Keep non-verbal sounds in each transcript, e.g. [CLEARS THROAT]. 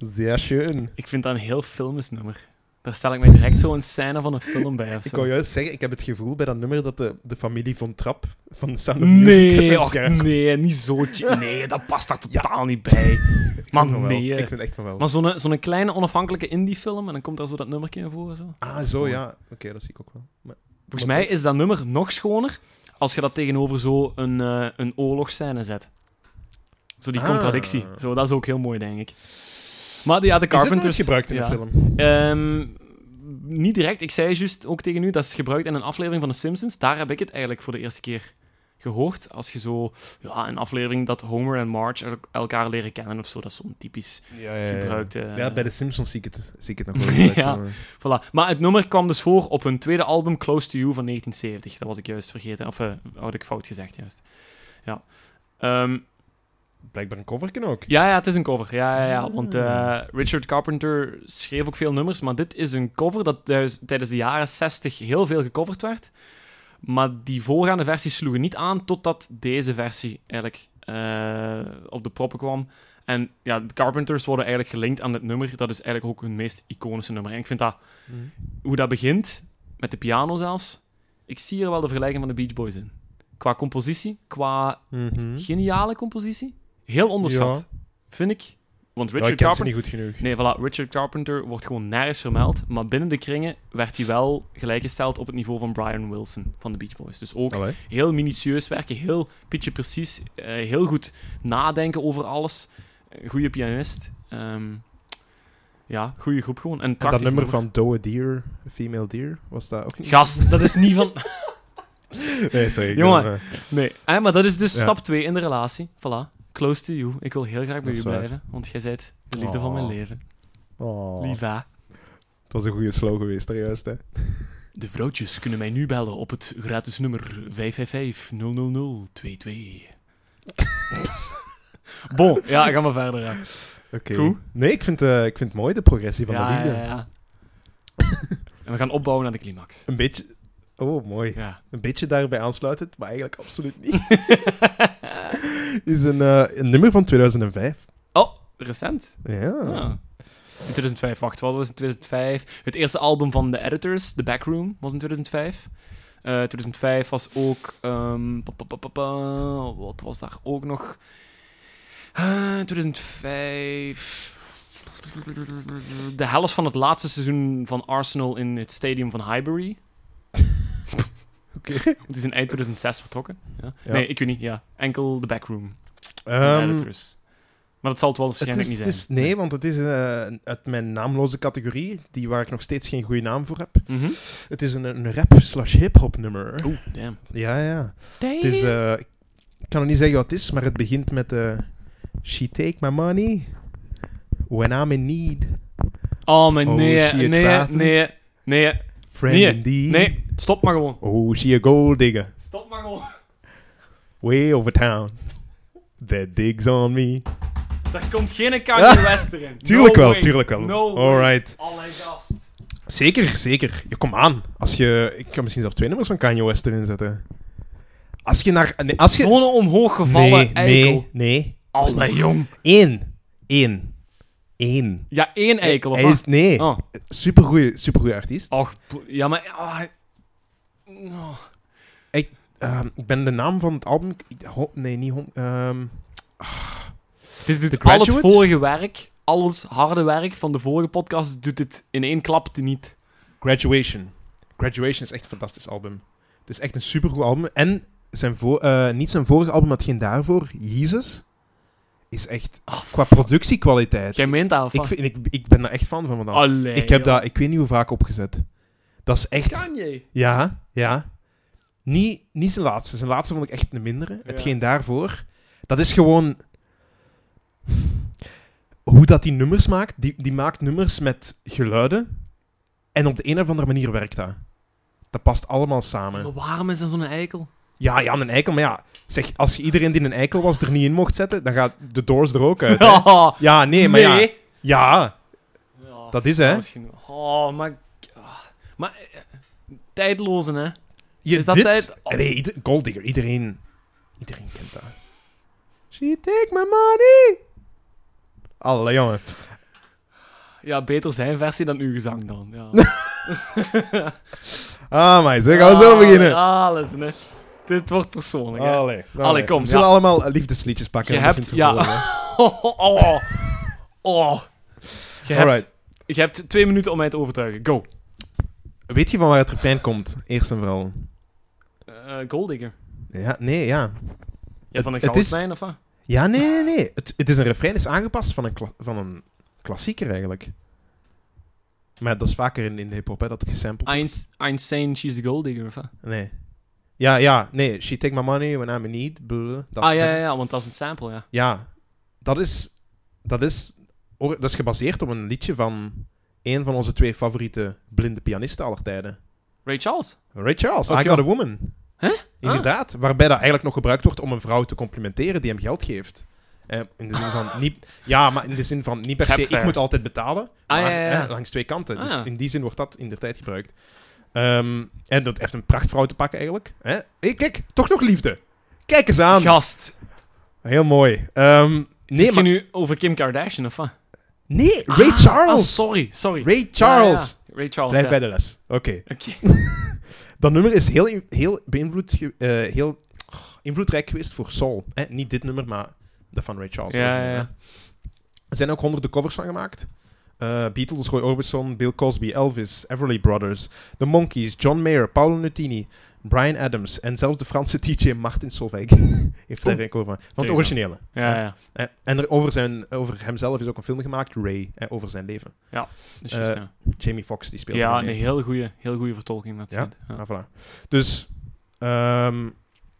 Zeer schön. Ik vind dat een heel filmisch nummer. Daar stel ik mij direct zo'n scène van een film bij of Ik wou juist zeggen, ik heb het gevoel bij dat nummer dat de, de familie von Trapp van de Nee, nee, niet zo. [LAUGHS] Nee, dat past daar totaal niet bij. Ik van wel. nee. Ik vind echt van wel. Maar zo'n zo'n kleine onafhankelijke indie-film en dan komt daar zo dat nummertje in voor. Zo. Ah, zo ja. Oké, dat zie ik ook wel. Maar, Volgens Maar mij is dat nummer nog schoner als je dat tegenover zo een, eh een oorlogsscène zet. Zo die Ah. contradictie. Zo, dat is ook heel mooi, denk ik. Maar ja, de is Carpenters... gebruikt in de film? Ehm, niet direct. Ik zei juist ook tegen u, dat is gebruikt in een aflevering van The Simpsons. Daar heb ik het eigenlijk voor de eerste keer gehoord. Als je zo... Ja, een aflevering dat Homer en Marge el- elkaar leren kennen of zo. Dat is zo'n typisch Ja, gebruikt... Ja, bij de Simpsons zie ik het, zie ik het nog [LAUGHS] wel. gebruikt, Ja. maar- Voilà. Maar het nummer kwam dus voor op hun tweede album Close to You van 1970. Dat was ik juist vergeten. Of eh, had ik fout gezegd, juist. Ja. Ehm, Blijkbaar een coverken ook. ja, ja, het is een cover. Ja, ja, ja. Ah. Want eh, Richard Carpenter schreef ook veel nummers. Maar dit is een cover dat thuis- tijdens de jaren 60 heel veel gecoverd werd. Maar die voorgaande versies sloegen niet aan totdat deze versie eigenlijk eh, op de proppen kwam. En ja, de Carpenters worden eigenlijk gelinkt aan dit nummer. Dat is eigenlijk ook hun meest iconische nummer. En ik vind dat hoe dat begint, met de piano zelfs, ik zie er wel de vergelijking van de Beach Boys in. Qua compositie, qua Mhm. geniale compositie, heel onderschat, vind ik. Want Ja, Richard ze Carpenter... niet goed genoeg. Nee, voilà, Richard Carpenter wordt gewoon nergens vermeld, maar binnen de kringen werd hij wel gelijkgesteld op het niveau van Brian Wilson van de Beach Boys. Dus ook Allee. heel minutieus werken, heel pitje precies, eh, heel goed nadenken over alles. Goede pianist. Ehm, ja, goede groep gewoon. En, En dat nummer van Doe a Deer, Female Deer, was dat ook niet? Gast, dat is niet van... [LAUGHS] [LAUGHS] Nee, sorry. Jongen. eh, Nee, hè, maar dat is dus Ja. stap 2 in de relatie. Voilà. Close to you. Ik wil heel graag bij u waar. blijven, want jij bent de liefde van mijn Oh. leven. oh, hè? Het was een goede slow geweest, daar juist. Hè. De vrouwtjes kunnen mij nu bellen op het gratis nummer 555-000-22. [LAUGHS] bon, ja, gaan we verder. Oké. Nee, ik vind, eh, ik vind het mooi, de progressie van de liefde. ja, ja. en we gaan opbouwen naar de climax. Een beetje... Oh, mooi. Ja. Een beetje daarbij aansluitend, maar eigenlijk absoluut niet. [LAUGHS] is een, eh, een nummer van 2005. Oh, recent. Ja. Ah. In 2005, wacht, wat was in 2005? Het eerste album van The Editors, The Backroom, was in 2005. Eh 2005 was ook... ehm, pa, pa, pa, pa, pa, wat was daar ook nog? Eh 2005... De helft van het laatste seizoen van Arsenal in het stadium van Highbury. Oké. [LAUGHS] Het is in eind 2006 vertrokken. Ja. Ja. Nee, ik weet niet. Ja. Enkel The Backroom. Ehm, Editors. Maar dat zal het wel het waarschijnlijk is, niet het zijn. is, nee, want het is eh, uit mijn naamloze categorie, die waar ik nog steeds geen goede naam voor heb. Mhm. Het is een, een rap slash hip-hop nummer. Oeh, damn. Ja, ja. Damn. Het is, eh, ik kan nog niet zeggen wat het is, maar het begint met eh She take my money when I'm in need. Oh, maar Oh, nee, nee, nee, nee, Friend Nee, nee. Stop maar gewoon. Oh, she a gold digger. Stop maar gewoon. Way over town. That digs on me. Daar komt geen Kanye West erin. Tuurlijk No wel, way. tuurlijk wel. No. Alright. Allee, gast. Zeker, zeker. Ja, kom aan. Als je, ik kan misschien zelf twee nummers van Kanye West erin zetten. Als je naar... Nee, als je, Zo'n omhoog gevallen nee, eikel. nee, nee. Allee, jong. Eén. Eén. Eén. Ja, één eikel. Of Hij wat? is, nee. Oh, Supergoeie, supergoeie artiest. och, ja, maar... ah, oh. Ehm, ik ben de naam van het album... ik- nee, niet... ehm, Dit doet al het vorige werk, al het harde werk van de vorige podcast, doet dit in één klap niet. Graduation. Graduation is echt een fantastisch album. Het is echt een supergoed album. En zijn voor, eh, niet zijn vorige album, maar hetgeen daarvoor, Jesus, is echt Oh, qua productiekwaliteit. Jij meent dat, of Ik, vind, ik, ik ben daar echt fan van. vandaag. Allee, ik heb joh. dat, ik weet niet hoe vaak opgezet. Dat is echt. Kanye. Ja, ja. Niet, niet zijn laatste. Zijn laatste vond ik echt een mindere. Ja. Hetgeen daarvoor. Dat is gewoon. Hoe dat die nummers maakt. Die, die maakt nummers met geluiden. En op de een of andere manier werkt dat. Dat past allemaal samen. Maar waarom is dat zo'n eikel? Ja, ja, een eikel. Maar ja, zeg, als je iedereen die een eikel was er niet in mocht zetten, dan gaat de Doors er ook uit. hè. Ja, [LAUGHS] Ja, nee, maar ja. nee. Ja, Ja, dat is hè. misschien- Oh, maar... ah. Maar... eh, Tijdlozen, hè? Je, Is dat dit, tijd- Nee, ieder- Golddigger, iedereen, iedereen kent dat. She take my money. Alle jongen. Ja, beter zijn versie dan uw gezang dan. Ja. [LAUGHS] [LAUGHS] Ah, maar zo gaan we zo beginnen. Alles, nee. Dit wordt persoonlijk, hè. Allee, Allee, kom, We zullen ja. allemaal liefdesliedjes pakken. Je hebt... Ja. [LAUGHS] Oh, oh, oh. Je hebt, je hebt twee minuten om mij te overtuigen. Go. Weet je van waar het refrein komt? Eerst en vooral. Eh Golddigger. Ja, nee, ja. Ja, van een goudmijn of wat? Ja, nee, nee, nee. Het, het is een refrein, is aangepast van een, van een klassieker eigenlijk. Maar dat is vaker in, in de hip-hop, hè, dat het gesampled I'm saying she's a golddigger of wat? Nee. Ja, ja, nee. She take my money when I'm in need. Dat, Ah, ja, ja, ja, want dat is een sample, ja. Ja, dat is, dat is, dat is gebaseerd op een liedje van een van onze twee favoriete blinde pianisten aller tijden. Ray Charles. Ray Charles, I Got ja. a Woman. Huh? Inderdaad, waarbij dat eigenlijk nog gebruikt wordt om een vrouw te complimenteren die hem geld geeft. Eh, in de zin van [LAUGHS] niet, ja, maar in de zin van niet per se, ik moet altijd betalen, Ah, maar ja, ja, ja. eh, langs twee kanten. Dus Ah. in die zin wordt dat in de tijd gebruikt. Ehm, en dat heeft een prachtvrouw te pakken eigenlijk. Hè? Hey, kijk, toch nog liefde. Kijk eens aan. Gast. Heel mooi. Ehm, nee, Zit maar, je nu over Kim Kardashian of wat? nee, Ray Ah, Charles. Ah, sorry, sorry. Ray Charles. Ja, ja. Ray Charles, Blijf ja. bij de les. Oké. Oké. [LAUGHS] Dat nummer is heel, heel beïnvloed, eh, heel oh, invloedrijk geweest voor soul. Hè? Niet dit nummer, maar dat van Ray Charles. Ja, ja. Er zijn ook honderden covers van gemaakt. Eh, Beatles, Roy Orbison, Bill Cosby, Elvis, Everly Brothers, The Monkees, John Mayer, Paolo Nutini, Brian Adams en zelfs de Franse [LAUGHS] DJ Martin Solveig [LAUGHS] heeft daar cover van. Van eens originele. Ja, ja. Eh, en er over, zijn, over hemzelf is ook een film gemaakt, Ray, eh, over zijn leven. Juist, Eh, ja. Jamie Foxx die speelt Ja, een heel goede, heel vertolking. Dat Ja? ja. Ah, voilà. Dus, ehm,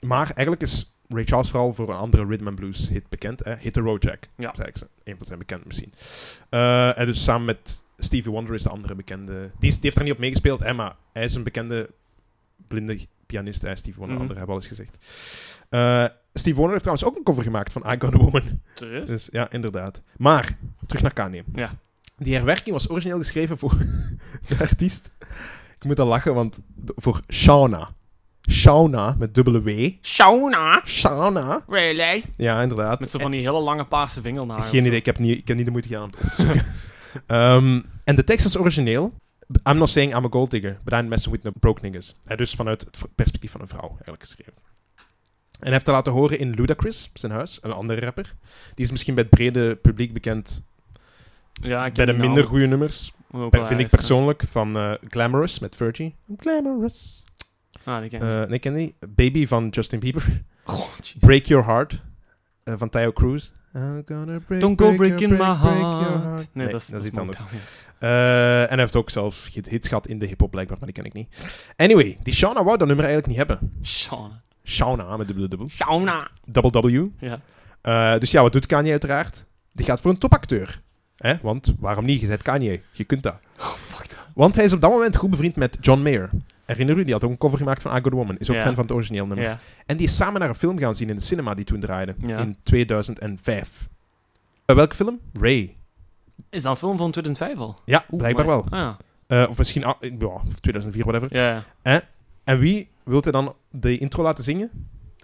maar eigenlijk is Ray Charles vooral voor een andere rhythm and blues hit bekend. Hè? Hit the Road Jack. Ja. Is een van zijn bekende misschien. Eh, en dus samen met Stevie Wonder is de andere bekende. Die, heeft er niet op meegespeeld, hè, maar hij is een bekende blinde pianist. Hè? Stevie Wonder, Mhm. anderen hebben al eens gezegd. Eh, Stevie Wonder heeft trouwens ook een cover gemaakt van I Got a Woman. Serieus? Dus ja, inderdaad. Maar, terug naar Kanye. Ja. Die herwerking was origineel geschreven voor [LAUGHS] de artiest. Ik moet al lachen, want voor Shauna. Shauna met dubbele W. Shauna? Shauna. Really? Ja, inderdaad. Met zo van die hele lange paarse vingernagels. Geen idee, ik heb niet, ik heb niet de moeite gedaan om te. [LAUGHS] Ehm, en de tekst was origineel. I'm not saying I'm a gold digger, but I'm messing with no broke niggas. Dus vanuit het perspectief van een vrouw, eigenlijk geschreven. En hij heeft het laten horen in Ludacris, zijn huis, een andere rapper. Die is misschien bij het brede publiek bekend Ja, ik bij de minder goede nummers. Ook vind ik persoonlijk van eh, Glamorous met Virgie. Glamorous. Ah, die ken ik. Eh nee, ken die? Baby van Justin Bieber. [LAUGHS] Break Your Heart eh, van Tayo Cruz. I'm gonna break, Don't go break breaking your, my break, break your heart. Nee, dat is, dat is iets anders. [LAUGHS] Eh, en hij heeft ook zelf hit- hits gehad in de hip-hop blijkbaar, maar die ken ik niet. Anyway, die Shauna wou dat nummer eigenlijk niet hebben. Shauna. Shauna met dubbele dubbel. Shauna. Double W. Ja. Eh, dus ja, wat doet Kanye uiteraard? Die gaat voor een topacteur. Hè? Want waarom niet? Je bent Kanye. Je kunt dat. Oh, fuck that. Want hij is op dat moment goed bevriend met John Mayer. Herinner u? Die had ook een cover gemaakt van I Got a Woman. Is ook Ja. fan van het origineel nummer. Ja. En die is samen naar een film gaan zien in de cinema die toen draaide. Ja. In 2005. Eh, welke film? Ray. Is dat een film van 2005 al? Ja, Oeh, blijkbaar maar- wel. Ah, ja. Eh, of misschien ah, ja, of 2004, whatever. Ja, ja. En wie wilt hij dan de intro laten zingen?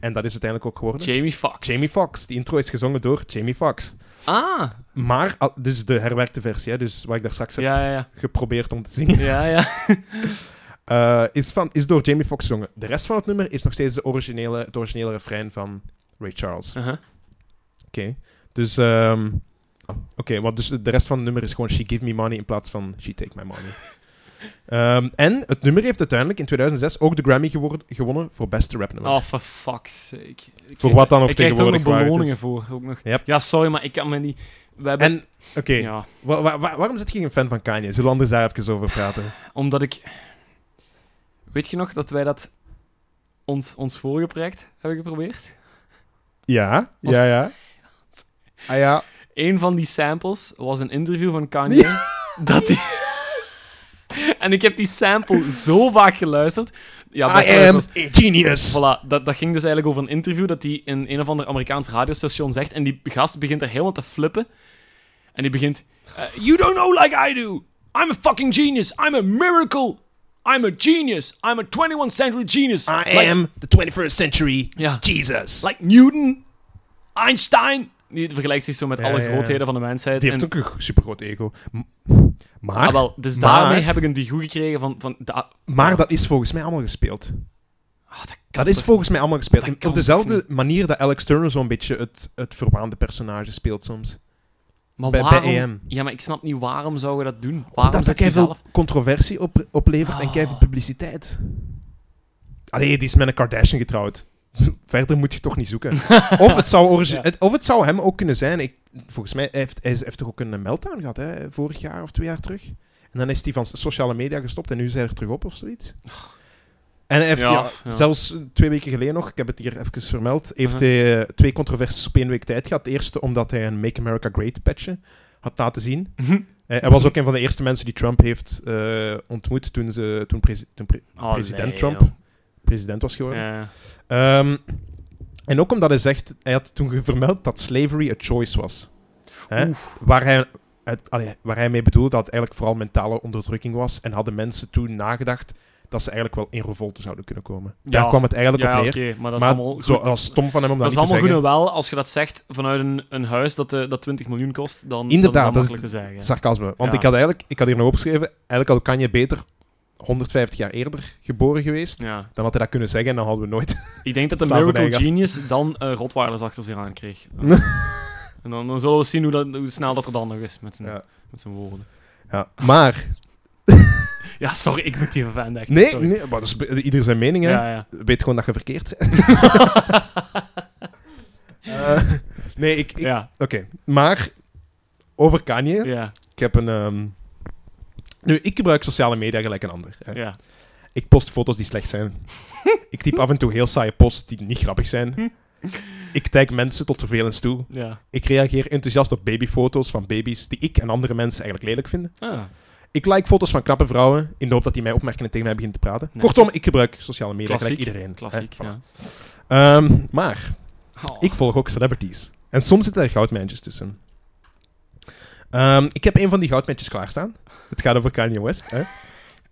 En dat is uiteindelijk ook geworden. Jamie Foxx. Jamie Foxx. Die intro is gezongen door Jamie Foxx. Ah. Maar, dus de herwerkte versie, hè, dus wat ik daar straks heb Ja, ja, ja. geprobeerd om te zingen, Ja, ja. [LAUGHS] eh, is, van, is door Jamie Foxx gezongen. De rest van het nummer is nog steeds de originele, het originele refrein van Ray Charles. Oké. Dus, ehm, oh, oké, want dus de rest van het nummer is gewoon She Give Me Money in plaats van She Take My Money. [LAUGHS] Ehm, en het nummer heeft uiteindelijk in 2006 ook de Grammy geworden- gewonnen voor beste rapnummer. Oh, for fuck's sake. Ik Voor wat dan ook Ik krijg er ook nog tegenwoordig beloningen voor. Ook nog. Yep. Ja, sorry, maar ik kan me niet... We hebben... En, oké, Ja, wa- wa- wa- waarom zit je geen fan van Kanye? Zullen we anders daar even over praten? omdat ik... Weet je nog dat wij dat ons, ons vorige project hebben geprobeerd? Ja, Of- ja, ja. Ah ja. Een van die samples was een interview van Kanye. Dat die... [LAUGHS] en ik heb die sample zo vaak geluisterd. Ja, I am a genius. Voilà, dat, dat ging dus eigenlijk over een interview dat hij in een of ander Amerikaans radiostation zegt. En die gast begint er helemaal te flippen. En die begint... eh, you don't know like I do. I'm a fucking genius. I'm a miracle. I'm a genius. I'm a 21st century genius. I Like- am the 21st century Ja. Jesus. Like Newton. Einstein. Die vergelijkt zich zo met Ja, alle grootheden van de mensheid. Die heeft En- ook een supergroot ego. Maar, Ah, wel, dus maar- daarmee heb ik een die goed gekregen van... van maar dat is volgens mij allemaal gespeeld. Ah, dat, Dat is toch- volgens mij allemaal gespeeld. op dezelfde manier dat Alex Turner zo'n beetje het, het verwaande personage speelt soms. Maar bij- bij waarom... EM. Ja, maar ik snap niet waarom zou je dat doen. Waarom Omdat dat zelf... controversie op, oplevert en Oh. keiveel publiciteit. Allee, die is met een Kardashian getrouwd. [LAUGHS] Verder moet je toch niet zoeken. [LAUGHS] Of het zou, origi- Ja. het, of het zou hem ook kunnen zijn. Ik, volgens mij heeft hij heeft toch ook een meltdown gehad, hè, vorig jaar of twee jaar terug. En dan is hij van sociale media gestopt en nu is hij er terug op of zoiets. En heeft Ja, ja, ja. zelfs twee weken geleden nog, ik heb het hier even vermeld, heeft Uh-huh. hij eh, twee controversies op één week tijd gehad. De eerste omdat hij een Make America Great patchje had laten zien. Mhm. Hij, hij was ook een van de eerste mensen die Trump heeft eh, ontmoet toen, ze, toen, presi- toen pre- Allee, president Trump joh. president was geworden. Ehm, en ook omdat hij zegt, hij had toen vermeld dat slavery a choice was. Hè? Waar, hij, het, allee, waar hij mee bedoelde dat het eigenlijk vooral mentale onderdrukking was. En hadden mensen toen nagedacht dat ze eigenlijk wel in revolte zouden kunnen komen. Daar Ja. kwam het eigenlijk Ja, op oké, neer. maar dat is maar allemaal zo, goed. als stom van hem om dat, Dat is niet te allemaal goed zeggen. en wel als je dat zegt vanuit een, een huis dat, eh, dat 20 miljoen kost. Dan, Inderdaad, dan dat is is dat makkelijk te zeggen. Sarcasme. Want Ja. ik had eigenlijk, ik had hier nog opgeschreven, eigenlijk al kan je beter 150 jaar eerder geboren geweest. Ja. Dan had hij dat kunnen zeggen en dan hadden we nooit... Ik denk dat [LAUGHS] de Miracle. Genius dan Rotwaarders achter zich aan kreeg. [LAUGHS] en dan, dan zullen we zien hoe, dat, hoe snel dat er dan nog is met zijn, met zijn woorden. Ja. Maar... [LAUGHS] Ja, sorry, ik moet die van echt. Nee, sorry. nee maar dat is be- ieder zijn mening, hè. Ja, ja. Weet gewoon dat je verkeerd bent. [LAUGHS] Eh, nee, ik... ik- Ja, Oké, maar... Over Kanye. ja, Ik heb een... ehm, Nu, ik gebruik sociale media gelijk een ander. hè. ja. Ik post foto's die slecht zijn. [LAUGHS] ik typ af en toe heel saaie posts die niet grappig zijn. Ik tag mensen tot vervelens toe. ja. Ik reageer enthousiast op babyfoto's van baby's die ik en andere mensen eigenlijk lelijk vinden. Ah, Ik like foto's van knappe vrouwen in de hoop dat die mij opmerken en tegen mij beginnen te praten. Kortom, ik gebruik sociale media gelijk iedereen. Klassiek, hè. ja. Ehm, maar Oh. ik volg ook celebrities. En soms zitten er goudmijntjes tussen. Ehm, ik heb een van die goudmijntjes klaarstaan. Het gaat over Kanye West. Hè?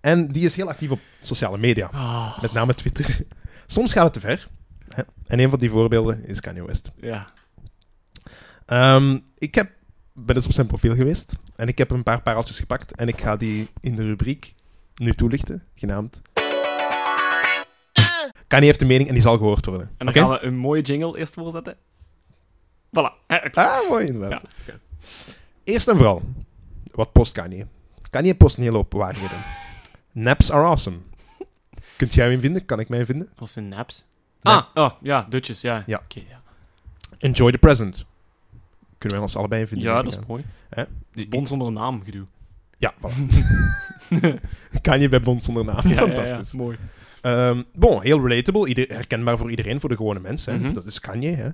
En die is heel actief op sociale media. Ah, Met name Twitter. Soms gaat het te ver. Hè? En een van die voorbeelden is Kanye West. ja. Ehm, ik heb, ben eens op zijn profiel geweest. En ik heb een paar pareltjes gepakt. En ik ga die in de rubriek nu toelichten. Genaamd... Kanye heeft een mening en die zal gehoord worden. En dan gaan we een mooie jingle eerst voorzetten. Voilà. Ah, mooi inderdaad. Eerst en vooral, wat post Kanye? Kanye post een hele hoop waarheden. [LAUGHS] Naps are awesome. Kunt jij hem vinden? Kan ik mij vinden? Was het naps? Nee. Ah, oh, ja, dutjes, ja. Ja. Oké, ja. Enjoy the present. Kunnen wij ons allebei in vinden? ja, dat is mooi. Hè? Dat is Bond zonder naam gedoe. Ja, voilà. [LAUGHS] [LAUGHS] Kanye bij Bond zonder naam. Ja, ja, Fantastisch. ja, mooi. Ehm, bon, heel relatable. Ieder, herkenbaar voor iedereen, voor de gewone mens. Hè. Mhm. Dat is Kanye. Hè.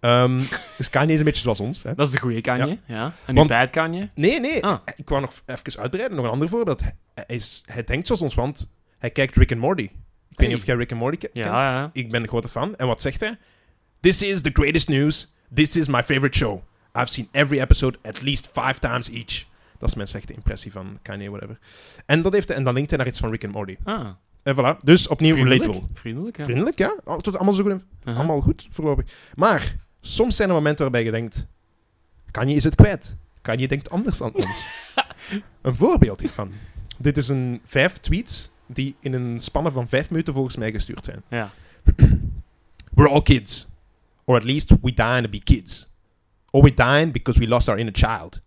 Ehm, [LAUGHS] dus Kanye is een beetje zoals ons. Hè. Dat is de goede Kanye, ja. En nu Want- bad Kanye? Nee, nee. Ah. Ik wou nog even uitbreiden. Nog een ander voorbeeld. Hij, hij is, hij denkt zoals ons, want hij kijkt Rick and Morty. Ik weet niet of jij Rick and Morty ke- Ja, kent. ja. Ik ben een grote fan. En wat zegt hij? This is the greatest news. This is my favorite show. I've seen every episode at least five times each. Dat is mijn slechte impressie van Kanye, whatever. En, dat heeft en dan linkt hij naar iets van Rick and Morty. Ah, En voilà. Dus opnieuw vriendelijk. relatable. Vriendelijk, ja. Vriendelijk, ja. Oh, tot allemaal zo goed. Uh-huh. Allemaal goed, voorlopig. Maar soms zijn er momenten waarbij je denkt... Kanye is het kwijt. Kanye denkt anders aan ons. [LAUGHS] een voorbeeld hiervan. Dit is een vijf tweets die in een spanne van vijf minuten volgens mij gestuurd zijn. Ja. [CLEARS THROAT] We're all kids. Or at least we dying to be kids. Or we're dying because we lost our inner child.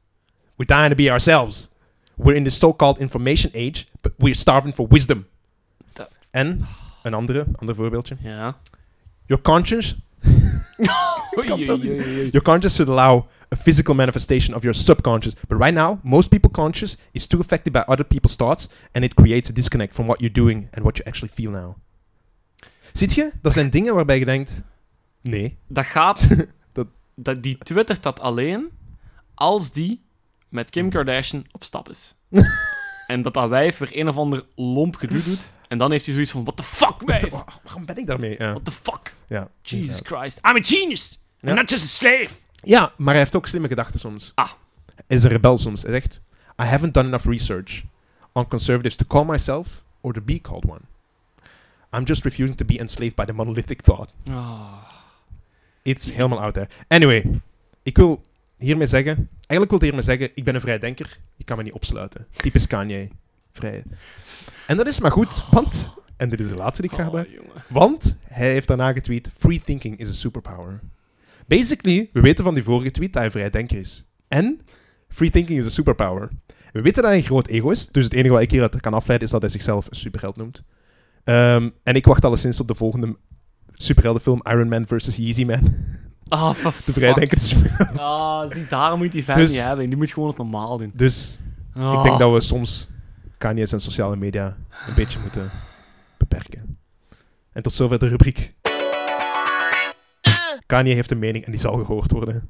We're dying to be ourselves. We're in the so-called information age, but we're starving for wisdom. Dat- En, een andere, ander voorbeeldje. Ja. Your conscience. [LAUGHS] Your conscious should allow a physical manifestation of your subconscious. But right now, most people conscious is too affected by other people's thoughts and it creates a disconnect from what you're doing and what you actually feel now. Ziet je? Dat zijn dingen waarbij je denkt, nee. Dat gaat... [LAUGHS] Dat- die twittert dat alleen als die met Kim Kardashian op stap is. [LAUGHS] en dat dat wijf weer een of ander lomp gedoe doet. En dan heeft hij zoiets van, what the fuck, wijf? Wa- Waarom ben ik daarmee? Ja. What the fuck? Ja. Jesus Ja. Christ. I'm a genius. I'm not just a slave. ja, maar hij heeft ook slimme gedachten soms. Ah. Hij is een rebel soms. Hij zegt, I haven't done enough research on conservatives to call myself or to be called one. I'm just refusing to be enslaved by the monolithic thought. Ah. It's helemaal out there. Anyway, ik wil hiermee zeggen, Eigenlijk wil hij hiermee zeggen, ik ben een vrijdenker, ik kan me niet opsluiten. Typisch Kanye. Vrij. En dat is maar goed, want... En dit is de laatste die ik ga Oh, gebruiken. jongen. Want hij heeft daarna getweet: Free thinking is a superpower. Basically, we weten van die vorige tweet dat hij vrij denker is. En free thinking is a superpower. We weten dat hij een groot ego is. Dus het enige wat ik hieruit kan afleiden is dat hij zichzelf een superheld noemt. Ehm, en ik wacht alleszins op de volgende superheldenfilm Iron Man versus Yeezy Man. [LAUGHS] Ah, for De. Ah, zie, daarom moet die fan Dus- niet hebben. Die moet gewoon eens normaal doen. Dus Ah. ik denk dat we soms Kanye zijn sociale media een beetje moeten beperken. En tot zover de rubriek. Kanye heeft een mening en die zal gehoord worden.